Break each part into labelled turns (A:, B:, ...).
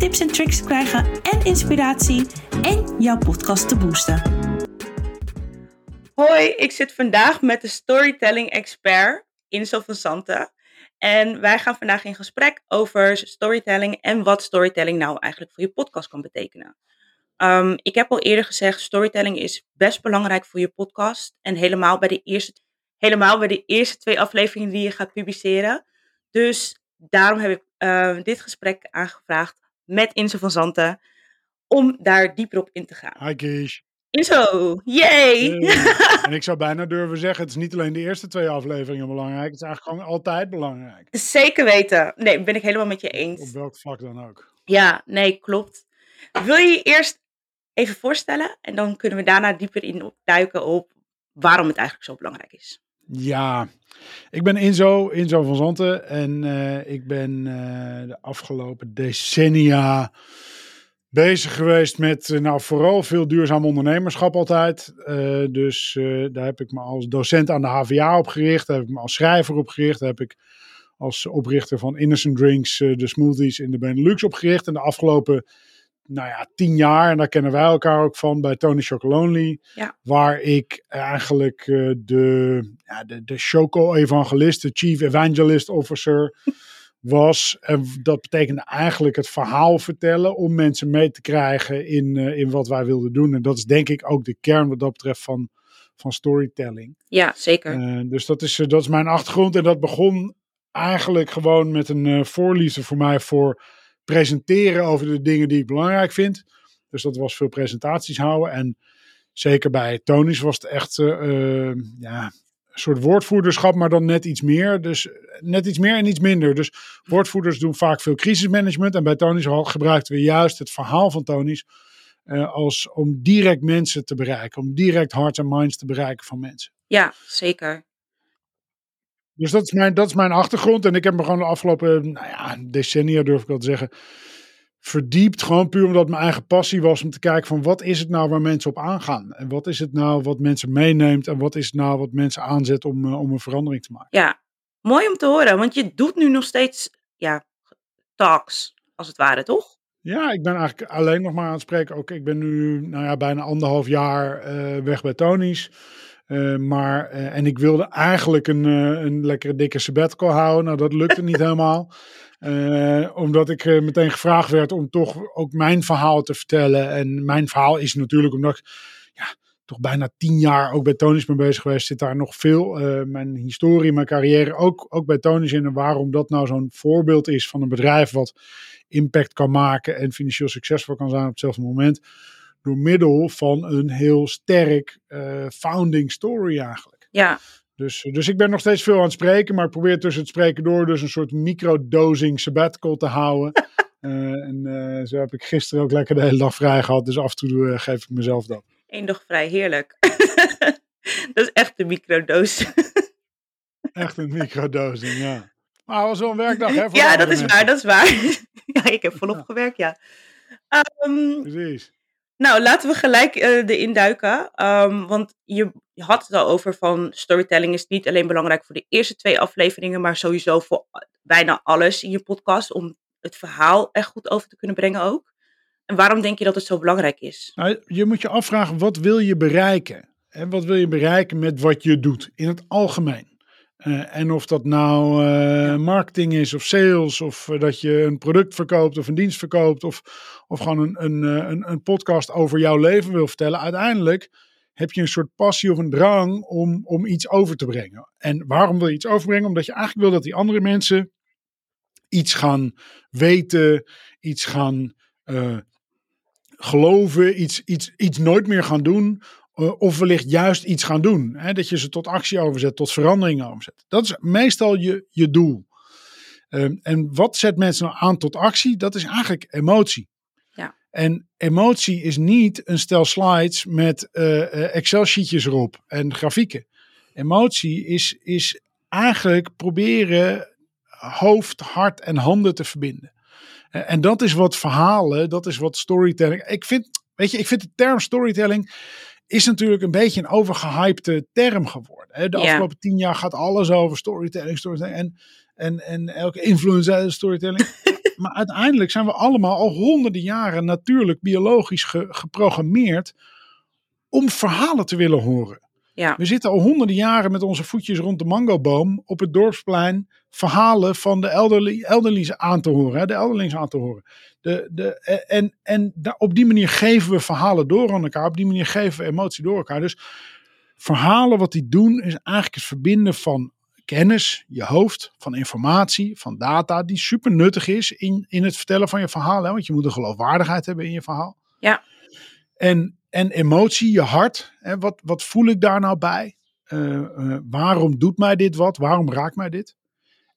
A: tips en tricks te krijgen en inspiratie en jouw podcast te boosten.
B: Hoi, ik zit vandaag met de storytelling expert Insel van Santen. En wij gaan vandaag in gesprek over storytelling en wat storytelling nou eigenlijk voor je podcast kan betekenen. Um, ik heb al eerder gezegd, storytelling is best belangrijk voor je podcast. En helemaal bij de eerste, helemaal bij de eerste twee afleveringen die je gaat publiceren. Dus daarom heb ik uh, dit gesprek aangevraagd met Inzo van Zanten. Om daar dieper op in te gaan.
C: Hi Kies.
B: Inzo, yay!
C: en ik zou bijna durven zeggen, het is niet alleen de eerste twee afleveringen belangrijk. Het is eigenlijk gewoon altijd belangrijk.
B: Zeker weten. Nee, ben ik helemaal met je eens.
C: Op welk vlak dan ook.
B: Ja, nee, klopt. Wil je je eerst even voorstellen? En dan kunnen we daarna dieper in duiken op waarom het eigenlijk zo belangrijk is.
C: Ja, ik ben Inzo, Inzo van Zanten. En uh, ik ben uh, de afgelopen decennia bezig geweest met uh, nou, vooral veel duurzaam ondernemerschap altijd. dus daar heb ik me als docent aan de HVA opgericht. Daar heb ik me als schrijver opgericht. Daar heb ik als oprichter van Innocent Drinks de smoothies in de Benelux opgericht. En de afgelopen nou ja, tien jaar, en daar kennen wij elkaar ook van bij Tony Chocolonely,
B: ja.
C: waar ik eigenlijk uh, de, ja, de, de Choco-evangelist, de Chief Evangelist Officer was. En dat betekende eigenlijk het verhaal vertellen om mensen mee te krijgen in, uh, in wat wij wilden doen. En dat is denk ik ook de kern wat dat betreft van, van storytelling.
B: Ja, zeker.
C: Uh, dus dat is, dat is mijn achtergrond en dat begon eigenlijk gewoon met een voorliefde voor mij voor presenteren over de dingen die ik belangrijk vind. Dus dat was veel presentaties houden. En zeker bij Tonis was het echt uh, ja, een soort woordvoerderschap, maar dan net iets meer. Dus net iets meer en iets minder. Dus woordvoerders doen vaak veel crisismanagement. En bij Tonis gebruikten we juist het verhaal van Tonis uh, als om direct mensen te bereiken. Om direct hearts en minds te bereiken van mensen.
B: Ja, zeker.
C: Dus dat is, mijn, dat is mijn achtergrond. En ik heb me gewoon de afgelopen nou ja, decennia, durf ik wel te zeggen, verdiept. Gewoon puur omdat mijn eigen passie was om te kijken van wat is het nou waar mensen op aangaan. En wat is het nou wat mensen meeneemt. En wat is het nou wat mensen aanzet om, uh, om een verandering te maken.
B: Ja, mooi om te horen. Want je doet nu nog steeds ja, talks, als het ware, toch?
C: Ja, ik ben eigenlijk alleen nog maar aan het spreken. Ook ik ben nu nou ja, bijna anderhalf jaar uh, weg bij Tony's. Uh, maar, uh, en ik wilde eigenlijk een, uh, een lekkere dikke sabbatical houden. Nou, dat lukte niet helemaal. omdat ik meteen gevraagd werd om toch ook mijn verhaal te vertellen. En mijn verhaal is natuurlijk omdat ik ja, toch bijna tien jaar ook bij Tonis ben bezig geweest. Zit daar nog veel mijn historie, mijn carrière ook, ook bij Tonis in. En waarom dat nou zo'n voorbeeld is van een bedrijf wat impact kan maken en financieel succesvol kan zijn op hetzelfde moment door middel van een heel sterk uh, founding story eigenlijk.
B: Ja.
C: Dus, dus ik ben nog steeds veel aan het spreken, maar ik probeer tussen het spreken door dus een soort microdosing sabbatical te houden. uh, en uh, zo heb ik gisteren ook lekker de hele dag vrij gehad, dus af en toe geef ik mezelf dat.
B: Eén dag vrij, heerlijk. dat is echt een microdose.
C: echt een microdosing, ja. Maar het was wel een werkdag, hè? Voor
B: ja, dat is mensen. waar, dat is waar. ja, ik heb volop ja. gewerkt, ja. Um,
C: Precies.
B: Nou, laten we gelijk uh, erin duiken. Um, want je, je had het al over van storytelling is niet alleen belangrijk voor de eerste twee afleveringen, maar sowieso voor bijna alles in je podcast om het verhaal echt goed over te kunnen brengen ook. En waarom denk je dat het zo belangrijk is?
C: Nou, je moet je afvragen, wat wil je bereiken? En wat wil je bereiken met wat je doet in het algemeen? Uh, en of dat nou uh, ja. marketing is of sales, of uh, dat je een product verkoopt of een dienst verkoopt, of, of gewoon een, een, een, een, podcast over jouw leven wil vertellen. Uiteindelijk heb je een soort passie of een drang om, om iets over te brengen. En waarom wil je iets overbrengen? Omdat je eigenlijk wil dat die andere mensen iets gaan weten, iets gaan geloven, iets, iets, iets nooit meer gaan doen of wellicht juist iets gaan doen. Hè? Dat je ze tot actie overzet, tot verandering overzet. Dat is meestal je, je doel. Um, en wat zet mensen nou aan tot actie? Dat is eigenlijk emotie.
B: Ja.
C: En emotie is niet een stel slides met uh, Excel-sheetjes erop en grafieken. Emotie is, is eigenlijk proberen hoofd, hart en handen te verbinden. En dat is wat verhalen, dat is wat storytelling. Ik vind, weet je, ik vind de term storytelling is natuurlijk een beetje een overgehypte term geworden. De afgelopen tien jaar gaat alles over storytelling, storytelling en, en, en elke influencer storytelling. maar uiteindelijk zijn we allemaal al honderden jaren natuurlijk biologisch geprogrammeerd om verhalen te willen horen.
B: Ja.
C: We zitten al honderden jaren met onze voetjes rond de mangoboom op het dorpsplein verhalen van de elderly, elderlings aan te horen. Hè, de elderlings aan te horen. De, de, en en op die manier geven we verhalen door aan elkaar. Op die manier geven we emotie door elkaar. Dus verhalen wat die doen is eigenlijk het verbinden van kennis, je hoofd, van informatie, van data, die super nuttig is in, in het vertellen van je verhaal. Hè? Want je moet een geloofwaardigheid hebben in je verhaal.
B: Ja.
C: En, en emotie, je hart. Hè? Wat, wat voel ik daar nou bij? Uh, uh, waarom doet mij dit wat? Waarom raakt mij dit?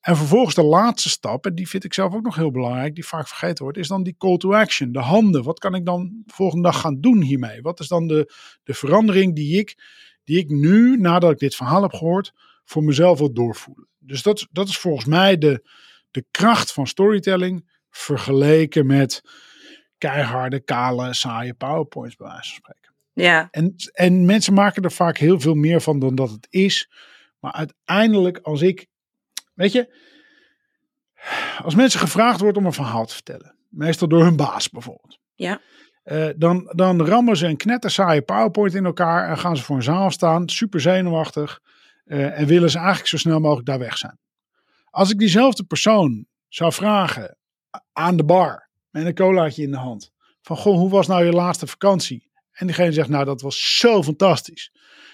C: En vervolgens de laatste stap, en die vind ik zelf ook nog heel belangrijk, die vaak vergeten wordt, is dan die call to action. De handen. Wat kan ik dan de volgende dag gaan doen hiermee? Wat is dan de, de verandering die ik, die ik nu, nadat ik dit verhaal heb gehoord, voor mezelf wil doorvoelen? Dus dat, dat is volgens mij de, de kracht van storytelling vergeleken met keiharde, kale, saaie powerpoints bij wijze van spreken.
B: Ja.
C: En, en mensen maken er vaak heel veel meer van dan dat het is. Maar uiteindelijk, als ik Weet je, als mensen gevraagd wordt om een verhaal te vertellen, meestal door hun baas bijvoorbeeld.
B: Ja.
C: Uh, dan, dan rammen ze een knettersaaie PowerPoint in elkaar en gaan ze voor een zaal staan, super zenuwachtig. Uh, en willen ze eigenlijk zo snel mogelijk daar weg zijn. Als ik diezelfde persoon zou vragen aan de bar met een colaatje in de hand. Van goh, hoe was nou je laatste vakantie? En diegene zegt nou dat was zo fantastisch.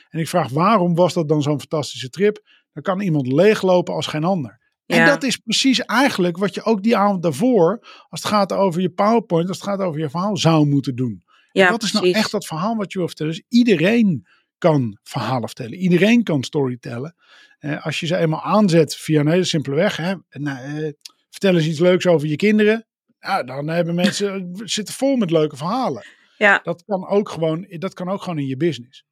C: En ik vraag waarom was dat dan zo'n fantastische trip? Dan kan iemand leeglopen als geen ander. En dat is precies eigenlijk wat je ook die avond daarvoor, als het gaat over je PowerPoint, als het gaat over je verhaal, zou moeten doen.
B: Ja,
C: dat is nou echt dat verhaal wat je wil vertellen. Dus iedereen kan verhalen vertellen. Iedereen kan storytellen. Eh, als je ze eenmaal aanzet via een hele simpele weg. Hè, nou, eh, vertel eens iets leuks over je kinderen. Nou, dan hebben mensen zitten vol met leuke verhalen.
B: Ja.
C: Dat kan ook gewoon, dat kan ook gewoon in je business.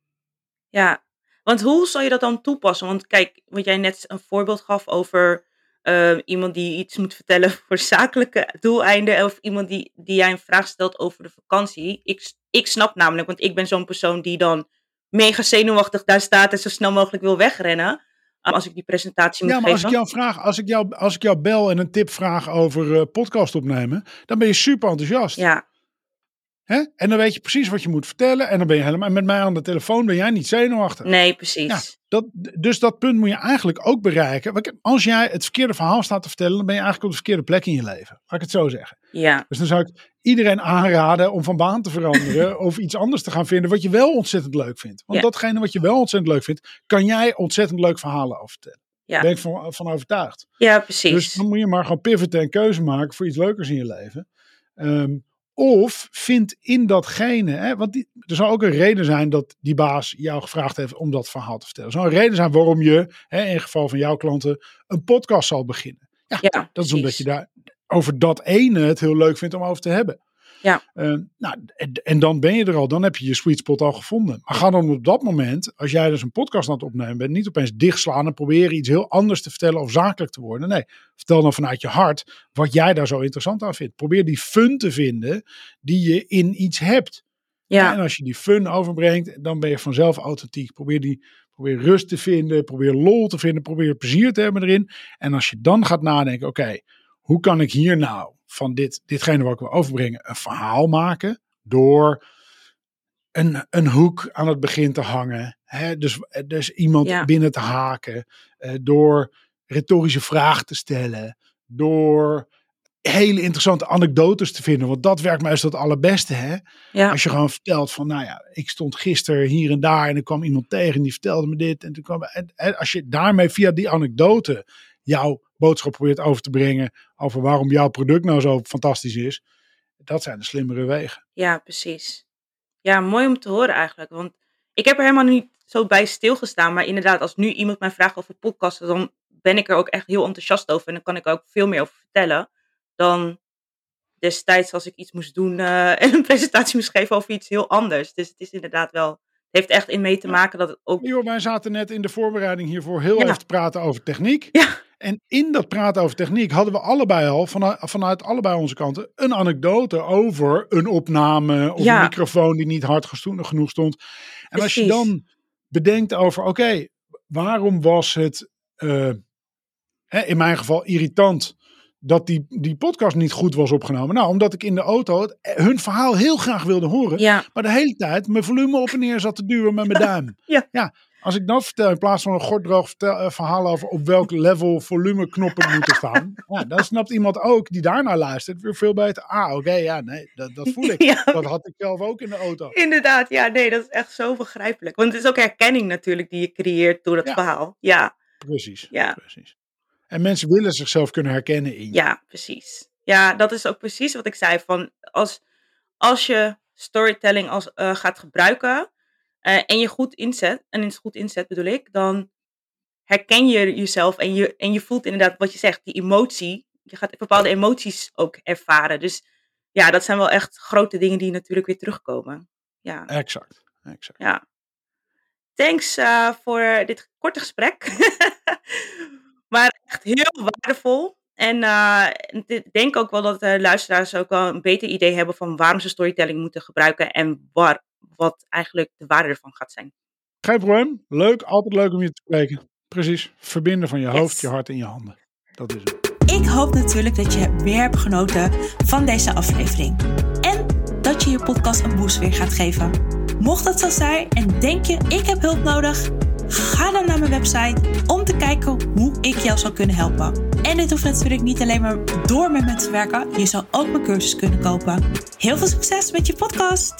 B: Ja, want hoe zou je dat dan toepassen? Want kijk, wat jij net een voorbeeld gaf over uh, iemand die iets moet vertellen voor zakelijke doeleinden. Of iemand die, die jij een vraag stelt over de vakantie. Ik, ik snap namelijk, want ik ben zo'n persoon die dan mega zenuwachtig daar staat en zo snel mogelijk wil wegrennen. Als ik die presentatie moet
C: ja, maar
B: geven.
C: Als ik, jou vraag, als, ik jou, als ik jou bel en een tip vraag over uh, podcast opnemen, dan ben je super enthousiast.
B: Ja,
C: Hè? En dan weet je precies wat je moet vertellen. En dan ben je helemaal. En met mij aan de telefoon ben jij niet zenuwachtig.
B: Nee, precies.
C: Ja, dat, dus dat punt moet je eigenlijk ook bereiken. Als jij het verkeerde verhaal staat te vertellen, dan ben je eigenlijk op de verkeerde plek in je leven. Laat ik het zo zeggen.
B: Ja.
C: Dus dan zou ik iedereen aanraden om van baan te veranderen of iets anders te gaan vinden wat je wel ontzettend leuk vindt. Want
B: Ja.
C: datgene wat je wel ontzettend leuk vindt, kan jij ontzettend leuk verhalen over vertellen. Daar ben
B: Ja,
C: ik van, van overtuigd.
B: ja precies.
C: Dus dan moet je maar gewoon pivoten en keuze maken voor iets leukers in je leven. Ehm, of vind in datgene, hè, want die, er zal ook een reden zijn dat die baas jou gevraagd heeft om dat verhaal te vertellen. Er zal een reden zijn waarom je, hè, in geval van jouw klanten, een podcast zal beginnen. Ja,
B: ja,
C: dat is omdat je daar over dat ene het heel leuk vindt om over te hebben.
B: Ja.
C: Eh, nou, en, en dan ben je er al, dan heb je je sweet spot al gevonden. Maar ga dan op dat moment, als jij dus een podcast aan het opnemen bent, niet opeens dichtslaan en proberen iets heel anders te vertellen of zakelijk te worden. Nee, vertel dan vanuit je hart wat jij daar zo interessant aan vindt. Probeer die fun te vinden die je in iets hebt.
B: Ja,
C: En als je die fun overbrengt, dan ben je vanzelf authentiek. Probeer, die, probeer rust te vinden, probeer lol te vinden, probeer plezier te hebben erin. En als je dan gaat nadenken, oké, hoe kan ik hier nou van dit, ditgene wat ik wil overbrengen, een verhaal maken door een, een hoek aan het begin te hangen. Hè? Dus, dus iemand
B: Ja.
C: binnen te haken, eh, door retorische vragen te stellen, door hele interessante anekdotes te vinden. Want dat werkt meestal het allerbeste. Hè?
B: ja,
C: Als je gewoon vertelt van, nou ja, ik stond gisteren hier en daar en er kwam iemand tegen en die vertelde me dit. En, toen kwam, en, en als je daarmee via die anekdote jouw boodschap probeert over te brengen over waarom jouw product nou zo fantastisch is, dat zijn de slimmere wegen.
B: ja, precies. Ja, mooi om te horen eigenlijk. Want ik heb er helemaal niet zo bij stilgestaan. Maar inderdaad, als nu iemand mij vraagt over podcasten, dan ben ik er ook echt heel enthousiast over. En dan kan ik er ook veel meer over vertellen dan destijds als ik iets moest doen uh, en een presentatie moest geven over iets heel anders. Dus het is inderdaad wel, het heeft echt in mee te maken dat het ook...
C: Jo, wij zaten net in de voorbereiding hiervoor heel ja. even te praten over techniek.
B: Ja.
C: En in dat praten over techniek hadden we allebei al, vanuit, vanuit allebei onze kanten, een anekdote over een opname of een microfoon die niet hard genoeg stond. En als je dan bedenkt over, oké, waarom was het uh, in mijn geval irritant dat die, die podcast niet goed was opgenomen. Nou, omdat ik in de auto het, hun verhaal heel graag wilde horen.
B: Ja.
C: Maar de hele tijd mijn volume op en neer zat te duwen met mijn duim.
B: ja.
C: ja. Als ik dat vertel in plaats van een gorddroog vertel, verhaal over op welk level volumeknoppen moeten staan. ja, dan snapt iemand ook die daarnaar luistert weer veel beter. Ah, oké, ja, nee, dat, dat voel ik. Ja. Dat had ik zelf ook in de auto.
B: Inderdaad, ja, nee, dat is echt zo begrijpelijk. Want het is ook herkenning natuurlijk die je creëert door het verhaal. Ja.
C: Precies,
B: ja.
C: precies. En mensen willen zichzelf kunnen herkennen in.
B: Ja, precies. Ja, dat is ook precies wat ik zei. Van als, als je storytelling als, uh, gaat gebruiken uh, en je goed inzet, en het goed inzet bedoel ik, dan herken je jezelf en je, en je voelt inderdaad wat je zegt, die emotie. Je gaat bepaalde emoties ook ervaren. Dus ja, dat zijn wel echt grote dingen die natuurlijk weer terugkomen. Ja.
C: Exact. exact.
B: Ja. Thanks uh, voor dit korte gesprek. Maar echt heel waardevol. En uh, ik denk ook wel dat de luisteraars ook wel een beter idee hebben van waarom ze storytelling moeten gebruiken en waar, wat eigenlijk de waarde ervan gaat zijn.
C: Geen probleem. Leuk, altijd leuk om je te spreken. Precies. Verbinden van je hoofd, je hart en je handen. Dat is het.
A: Ik hoop natuurlijk dat je weer hebt genoten van deze aflevering. En dat je je podcast een boost weer gaat geven. Mocht dat zo zijn en denk je, ik heb hulp nodig Ga dan naar mijn website om te kijken hoe ik jou zou kunnen helpen. En dit hoeft natuurlijk niet alleen maar door met me te werken. Je zou ook mijn cursus kunnen kopen. Heel veel succes met je podcast!